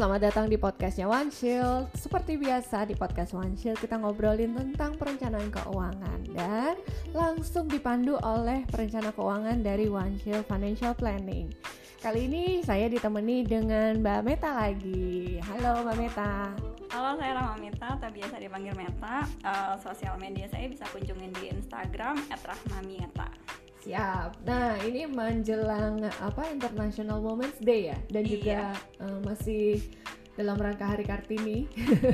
selamat datang di podcastnya One Shield. Seperti biasa di podcast One Shield kita ngobrolin tentang perencanaan keuangan dan langsung dipandu oleh perencana keuangan dari One Shield Financial Planning. Kali ini saya ditemani dengan Mbak Meta lagi. Halo Mbak Meta. Halo, saya Rama Meta, atau biasa dipanggil Meta. Uh, sosial media saya bisa kunjungin di Instagram @rahmamieta. Siap. Nah, ini menjelang apa International Women's Day ya dan juga uh, masih dalam rangka Hari Kartini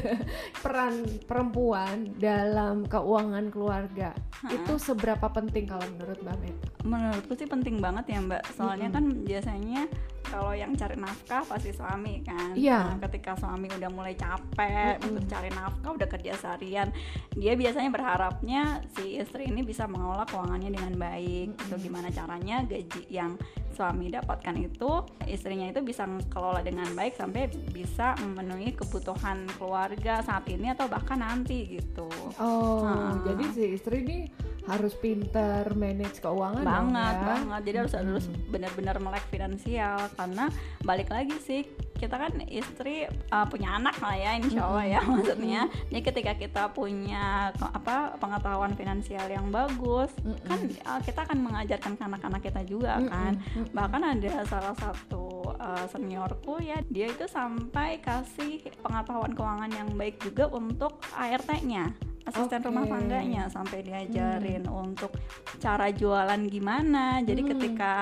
peran perempuan dalam keuangan keluarga Ha-ha. itu seberapa penting kalau menurut Mbak Meta? Menurutku sih penting banget ya Mbak. Soalnya kan biasanya kalau yang cari nafkah pasti suami kan. Iya. Nah, ketika suami udah mulai capek Mm-mm. untuk cari nafkah, udah kerja seharian, dia biasanya berharapnya si istri ini bisa mengelola keuangannya dengan baik. Itu gimana caranya gaji yang suami dapatkan itu istrinya itu bisa mengelola dengan baik sampai bisa memenuhi kebutuhan keluarga saat ini atau bahkan nanti gitu. Oh, Ha. jadi si istri ini harus pinter manage keuangan dong banget ya? banget jadi harus harus Mm-mm. benar-benar melek finansial karena balik lagi sih kita kan istri uh, punya anak lah ya insya Allah ya maksudnya jadi ketika kita punya apa pengetahuan finansial yang bagus Mm-mm. kan uh, kita akan mengajarkan ke anak-anak kita juga kan bahkan ada salah satu uh, seniorku ya dia itu sampai kasih pengetahuan keuangan yang baik juga untuk ART-nya asisten rumah Oke. tangganya sampai diajarin untuk cara jualan gimana jadi Hmm. ketika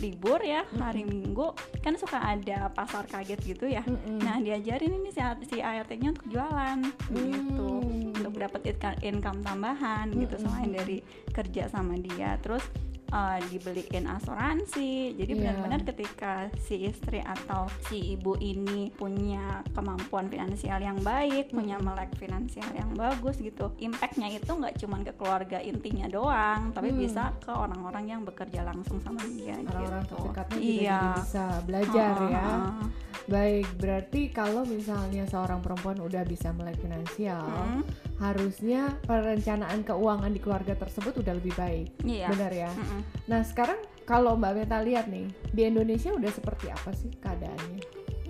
libur ya hari minggu kan suka ada pasar kaget gitu ya Mm-mm. nah diajarin ini si, si ART-nya untuk jualan gitu Hmm. untuk dapat income tambahan gitu Mm-mm. selain dari kerja sama dia terus uh, dibeliin asuransi jadi Iya. benar-benar ketika si istri atau si ibu ini punya kemampuan finansial yang baik punya melek finansial yang bagus gitu impactnya itu nggak cuman ke keluarga intinya doang tapi Hmm. bisa ke orang-orang yang bekerja langsung sama dia orang-orang gitu terdekatnya juga iya bisa belajar Ha, ya. ha, ha. Baik, berarti kalau misalnya seorang perempuan udah bisa melek finansial, Hmm, harusnya perencanaan keuangan di keluarga tersebut udah lebih baik. iya Benar ya? Mm-mm. Nah, sekarang kalau Mbak Meta lihat nih, di Indonesia udah seperti apa sih keadaannya?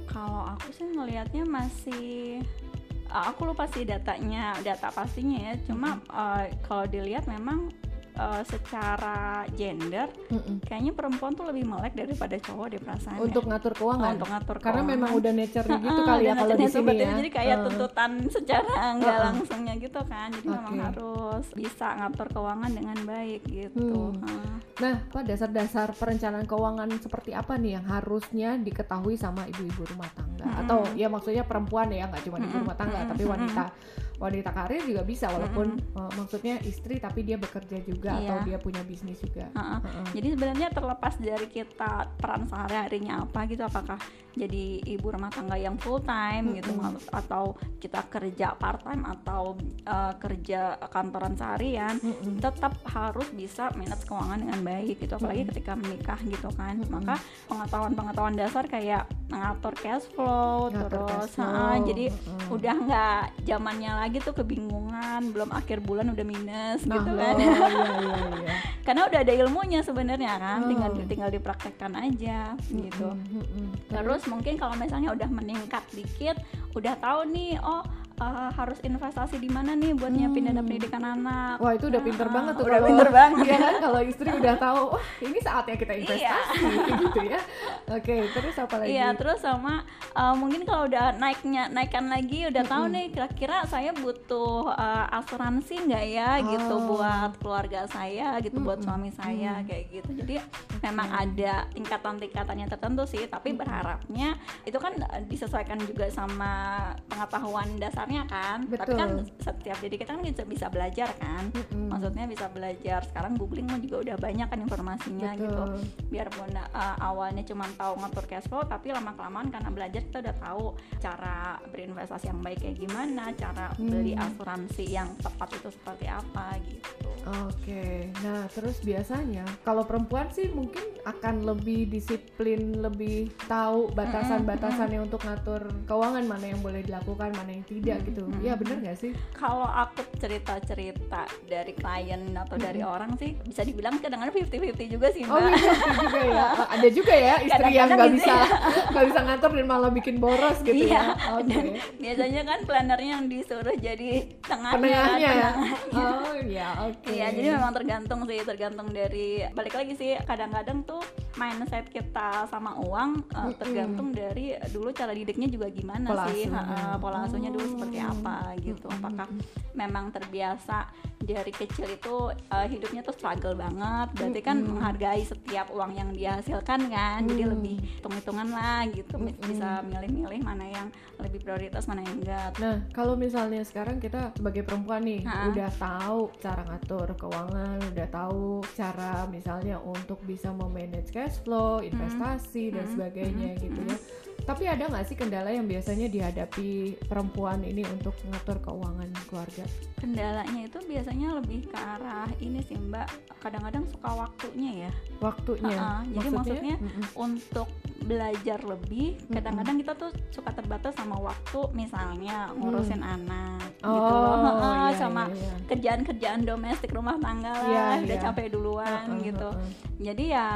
Kalau aku sih ngelihatnya masih aku lupa sih datanya, data pastinya ya. Cuma uh, kalau dilihat memang uh, secara gender Mm-mm. kayaknya perempuan tuh lebih melek daripada cowok di perasaan Untuk ngatur keuangan. untuk ngatur Karena keuangan. memang udah nature gitu kali ya kalau di sini ya. Jadi kayak Heeh. tuntutan secara nggak Heeh. langsungnya gitu kan. Jadi memang Oke. harus bisa ngatur keuangan dengan baik gitu. Hmm. Heeh. Nah, apa dasar-dasar perencanaan keuangan seperti apa nih yang harusnya diketahui sama ibu-ibu rumah tangga? Mm-mm. Atau ya maksudnya perempuan ya, nggak cuma ibu Mm-mm, rumah tangga, mm-mm, tapi wanita wanita karir juga bisa walaupun eh, maksudnya istri tapi dia bekerja juga atau Iya. dia punya bisnis juga. Heeh. Heeh. Jadi sebenarnya terlepas dari kita peran sehari-harinya apa gitu apakah jadi ibu rumah tangga yang full time gitu Mm-mm. atau kita kerja part time atau uh, kerja kantoran seharian Mm-mm. tetap harus bisa manage keuangan dengan baik gitu apalagi Mm-mm. ketika menikah gitu kan Mm-mm. maka pengetahuan-pengetahuan dasar kayak ngatur cash flow Ngatur terus cash flow, jadi heeh. udah nggak zamannya lagi tuh kebingungan belum akhir bulan udah minus Nah, gitu kan iya, iya, iya. karena udah ada ilmunya sebenarnya kan tinggal Oh. tinggal dipraktekkan aja gitu Mm-mm, mm-mm. terus mungkin kalau misalnya udah meningkat dikit udah tahu nih oh eh, harus investasi di mana nih buat nyiapin dana Hmm. pendidikan anak Wah itu udah pinter Ah, banget tuh udah kalau- pinter banget. Iya kan kalau istri udah tahu wah ini saatnya kita Iya. investasi gitu ya. Oke terus apa lagi? Iya, terus sama eh, mungkin kalau udah naiknya naikkan lagi udah tahu nih kira-kira saya butuh eh, asuransi nggak ya gitu Oh. buat keluarga saya gitu buat Mm-mm. suami saya kayak gitu. Jadi memang ada tingkatan-tingkatannya tertentu sih, tapi berharapnya itu kan disesuaikan juga sama pengetahuan dasarnya kan. Tapi kan Betul. setiap jadi kita kan bisa bisa belajar kan. Mm-mm. Maksudnya bisa belajar. Sekarang googling mah juga udah banyak kan informasinya gitu Betul. biarpun uh, awalnya cuma tahu ngatur cash flow tapi lama kelamaan karena belajar kita udah tahu cara berinvestasi yang baik kayak gimana cara beli Hmm. asuransi yang tepat itu seperti apa gitu Oke, nah terus biasanya kalau perempuan sih mungkin akan lebih disiplin, lebih tahu batasan-batasannya untuk ngatur keuangan mana yang boleh dilakukan, mana yang tidak gitu. Iya bener nggak sih? Kalau aku cerita-cerita dari klien atau dari orang sih bisa dibilang kadang-kadang 50-50 juga sih Oh mbak. iya juga ya. Ada juga ya istri yang Kadang-kadang nggak gitu bisa nggak bisa ngatur dan malah bikin boros gitu Iya, ya. Oke. dan biasanya kan plannernya yang disuruh jadi tengahnya, Penengahnya. penengahnya. Oh iya oke. Iya, jadi memang tergantung sih, tergantung dari balik lagi sih. Kadang-kadang tuh mindset kita sama uang uh, tergantung dari dulu cara didiknya juga gimana Pola sih, asuhnya. Ha-ha, pola asuhnya dulu Oh. seperti apa gitu. Apakah memang terbiasa dari kecil itu uh, hidupnya tuh struggle banget, berarti kan menghargai setiap uang yang dihasilkan kan, jadi lebih hitung-hitungan lah gitu, bisa milih-milih mana yang lebih prioritas, mana yang enggak. Nah, kalau misalnya sekarang kita sebagai perempuan nih Ha. udah tahu cara ngatur keuangan, udah tahu cara misalnya untuk bisa memanage cash flow, investasi dan Hmm. sebagainya Hmm. gitu ya. Tapi ada nggak sih kendala yang biasanya dihadapi perempuan ini untuk ngatur keuangan keluarga? Kendalanya itu biasanya lebih ke arah ini sih Mbak, kadang-kadang suka waktunya ya. Waktunya? Ha-ha, jadi maksudnya Mm-mm. untuk belajar lebih kadang-kadang kita tuh suka terbatas sama waktu misalnya ngurusin anak gitu loh Hmm. Oh, Ha-ha, iya, sama iya, iya. kerjaan-kerjaan domestik rumah tangga lah Iya, udah iya. capek duluan Heeh, gitu heeh. jadi ya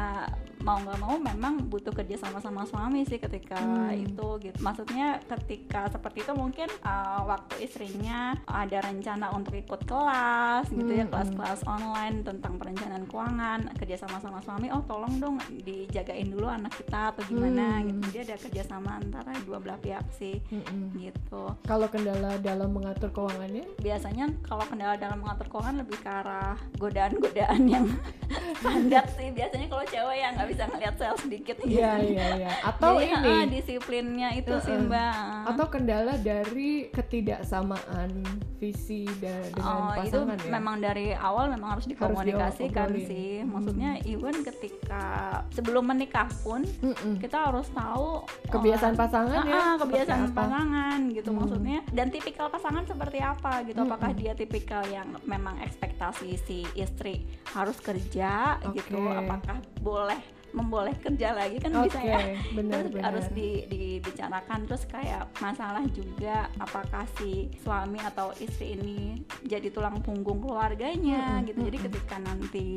mau nggak mau memang butuh kerja sama sama suami sih ketika Hmm. itu gitu maksudnya ketika seperti itu mungkin uh, waktu istrinya ada rencana untuk ikut kelas gitu ya Hmm, kelas-kelas online tentang perencanaan keuangan kerja sama sama suami oh tolong dong dijagain dulu anak kita atau gimana Hmm. gitu jadi ada kerjasama antara dua belah pihak sih Mm-mm. gitu Kalau kendala dalam mengatur keuangannya? biasanya kalau kendala dalam mengatur keuangan lebih ke arah godaan-godaan yang standar sih biasanya kalau cewek yang nggak bisa ngeliat sel sedikit gitu. Iya, iya, iya. Atau Jadi, ini ah, disiplinnya itu sih Heeh. mbak atau kendala dari ketidaksamaan visi da- dengan Oh, itu pasangan ya memang dari awal memang harus dikomunikasikan diobrolin. sih. Hmm. Maksudnya even ketika sebelum menikah pun Mm-mm. kita harus tahu kebiasaan oh, pasangan ya ah, seperti kebiasaan apa? pasangan gitu Hmm. maksudnya dan tipikal pasangan seperti apa gitu Hmm, apakah hmm. dia tipikal yang memang ekspektasi si istri harus kerja gitu Oke. apakah boleh memboleh kerja lagi kan Oke, bisa ya. benar terus benar. harus di, dibicarakan. Terus kayak masalah juga apakah si suami atau istri ini jadi tulang punggung keluarganya Mm-mm, gitu. Jadi ketika nanti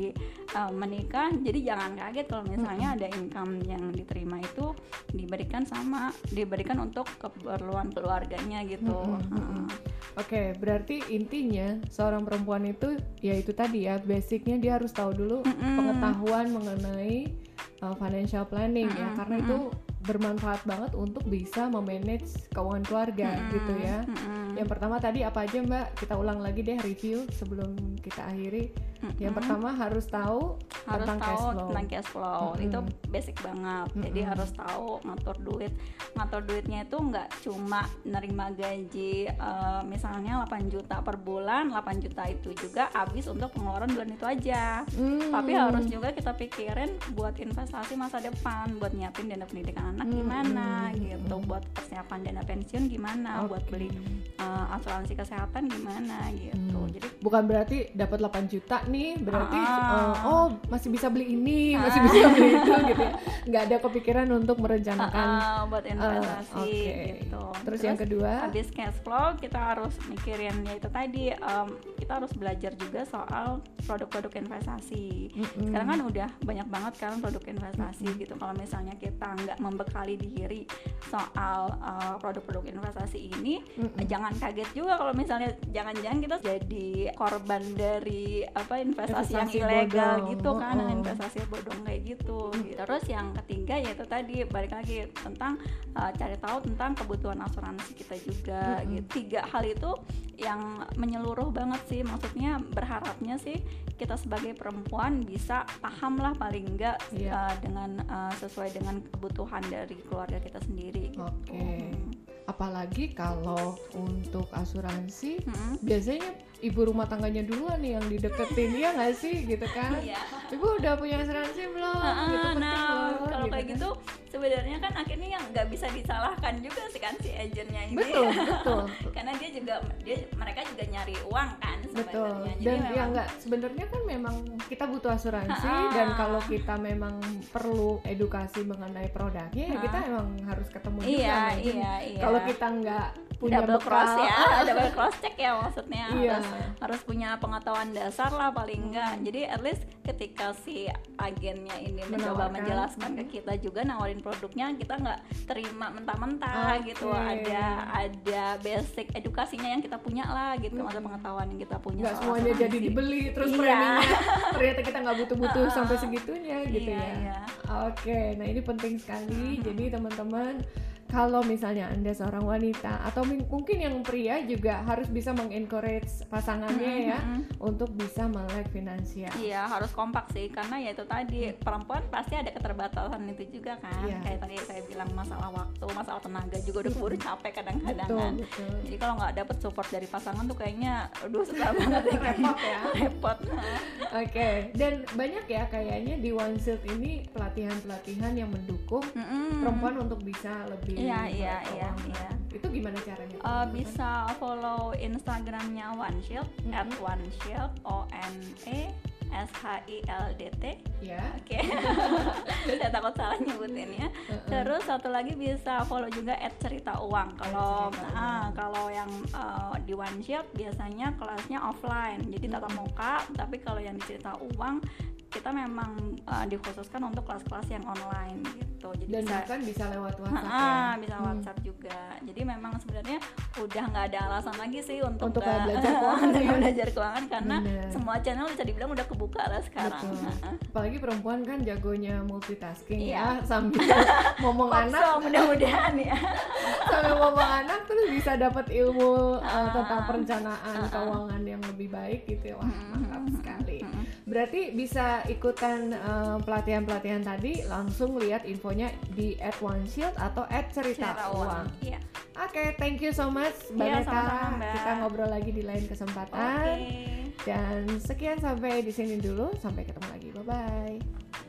uh, menikah jadi jangan kaget kalau misalnya ada income yang diterima itu diberikan sama diberikan untuk keperluan keluarganya gitu. Mm-mm, mm-mm. Oke, berarti intinya seorang perempuan itu ya itu tadi ya basicnya dia harus tahu dulu Mm-mm. pengetahuan mengenai uh, financial planning ya Mm-mm, karena itu bermanfaat banget untuk bisa memanage keuangan keluarga Mm-mm, gitu ya. mm-mm. Yang pertama tadi apa aja Mbak? Kita ulang lagi deh review sebelum kita akhiri. Yang Mm-mm. pertama harus tahu harus tentang tahu cash flow. tentang cash flow Mm-mm. itu basic banget jadi Mm-mm. harus tahu ngatur duit ngatur duitnya itu nggak cuma nerima gaji eh, misalnya 8 juta per bulan 8 juta itu juga habis untuk pengeluaran bulan itu aja Hmm. tapi harus juga kita pikirin buat investasi masa depan buat nyiapin dana pendidikan anak Hmm, gimana hmm, gitu hmm. buat persiapan dana pensiun gimana buat Oke. beli eh, asuransi kesehatan gimana gitu Hmm. jadi bukan berarti dapat 8 juta nih berarti Ah. uh, oh masih bisa beli ini masih Ah. bisa beli itu gitu ya nggak ada kepikiran untuk merencanakan Ah, buat investasi oke. gitu. terus, yang kedua habis cash flow kita harus mikirin ya itu tadi em, kita harus belajar juga soal produk-produk investasi. Mm-mm. Sekarang kan udah banyak banget kan produk investasi gitu. Kalau misalnya kita nggak membekali diri soal eh, produk-produk investasi ini, Mm-mm. jangan kaget juga kalau misalnya jangan-jangan kita jadi korban dari apa investasi, yang Investasi ilegal bodong. gitu kan, Oh, oh. investasi bodong kayak gitu. Terus yang ketiga yaitu tadi balik lagi tentang uh, cari tahu tentang kebutuhan asuransi kita juga Mm-mm. gitu. Tiga hal itu yang menyeluruh banget sih maksudnya berharapnya sih kita sebagai perempuan bisa paham lah paling enggak Iya. uh, dengan uh, sesuai dengan kebutuhan dari keluarga kita sendiri gitu. Oke. Apalagi kalau untuk asuransi Mm-mm. biasanya ibu rumah tangganya duluan nih yang dideketin ya nggak sih gitu kan Iya. ibu udah punya asuransi belum Ah, gitu penting nah loh, kalau kayak kan. gitu sebenarnya kan akhirnya yang nggak bisa disalahkan juga sih kan si agentnya ini betul betul karena dia juga dia mereka juga nyari uang kan betul sebenarnya Jadi dan ya memang- enggak sebenarnya kan memang kita butuh asuransi Ha-ha. dan kalau kita memang perlu edukasi mengenai produknya ya Ha. kita emang harus ketemu juga iya agent. iya iya kalau kita nggak punya double cross bekal ya double cross check ya maksudnya Iya. harus harus punya pengetahuan dasar lah paling enggak. Jadi at least ketika si agennya ini mencoba Menawarkan. menjelaskan ke kita juga nawarin produknya kita nggak terima mentah-mentah Oke. gitu ada ada basic edukasinya yang kita punya lah gitu. Masa pengetahuan yang kita punya. Nggak semuanya jadi dibeli terus Iya. ternyata kita nggak butuh-butuh sampai segitunya gitu Iya, ya. iya. oke nah ini penting sekali. Jadi teman-teman kalau misalnya anda seorang wanita atau mungkin yang pria juga harus bisa mengencourage pasangannya ya untuk bisa melek finansial. Iya harus kompak sih karena ya itu tadi perempuan pasti ada keterbatasan itu juga kan. Iya. kayak tadi saya bilang masalah waktu masalah tenaga juga udah keburu capek kadang-kadang betul kan. betul. Jadi kalau nggak dapet support dari pasangan tuh kayaknya aduh susah banget ya repot ya. Repot. Oke, dan banyak ya kayaknya di One Shield ini pelatihan-pelatihan yang mendukung Mm-mm. perempuan untuk bisa lebih Iya, melek iya, iya, keuangan. iya. Itu gimana caranya? Uh, bisa follow instagramnya One Shield at One Shield O N E S H I L D T Ya. Oke, saya takut salah nyebutinnya. Terus satu lagi bisa follow juga at cerita uang. Kalau ah, kalau yang uh, di One Shot biasanya kelasnya offline, jadi tatap muka. Tapi kalau yang di cerita uang kita memang uh, dikhususkan untuk kelas-kelas yang online gitu. Jadi Dan bisa bahkan bisa lewat WhatsApp ya. bisa Hmm. WhatsApp juga. Jadi memang sebenarnya udah nggak ada alasan lagi sih untuk, Untuk nggak- belajar keuangan untuk ya. belajar keuangan karena Bener. semua channel bisa dibilang udah kebuka lah sekarang. Betul. Apalagi perempuan kan jagonya multitasking Iya. ya sambil ngomong anak so, mudah-mudahan ya. sambil ngomong anak terus bisa dapat ilmu uh, tentang perencanaan keuangan yang lebih baik gitu ya. Wah, mantap sekali. Berarti bisa ikutan uh, pelatihan-pelatihan tadi langsung lihat infonya di at One Shield atau at cerita, Cerita uang. uang. Iya. Oke, thank you so much Mbak Iya, Neta. sama-sama, Mbak. Kita ngobrol lagi di lain kesempatan. Dan sekian sampai di sini dulu. Sampai ketemu lagi. Bye bye.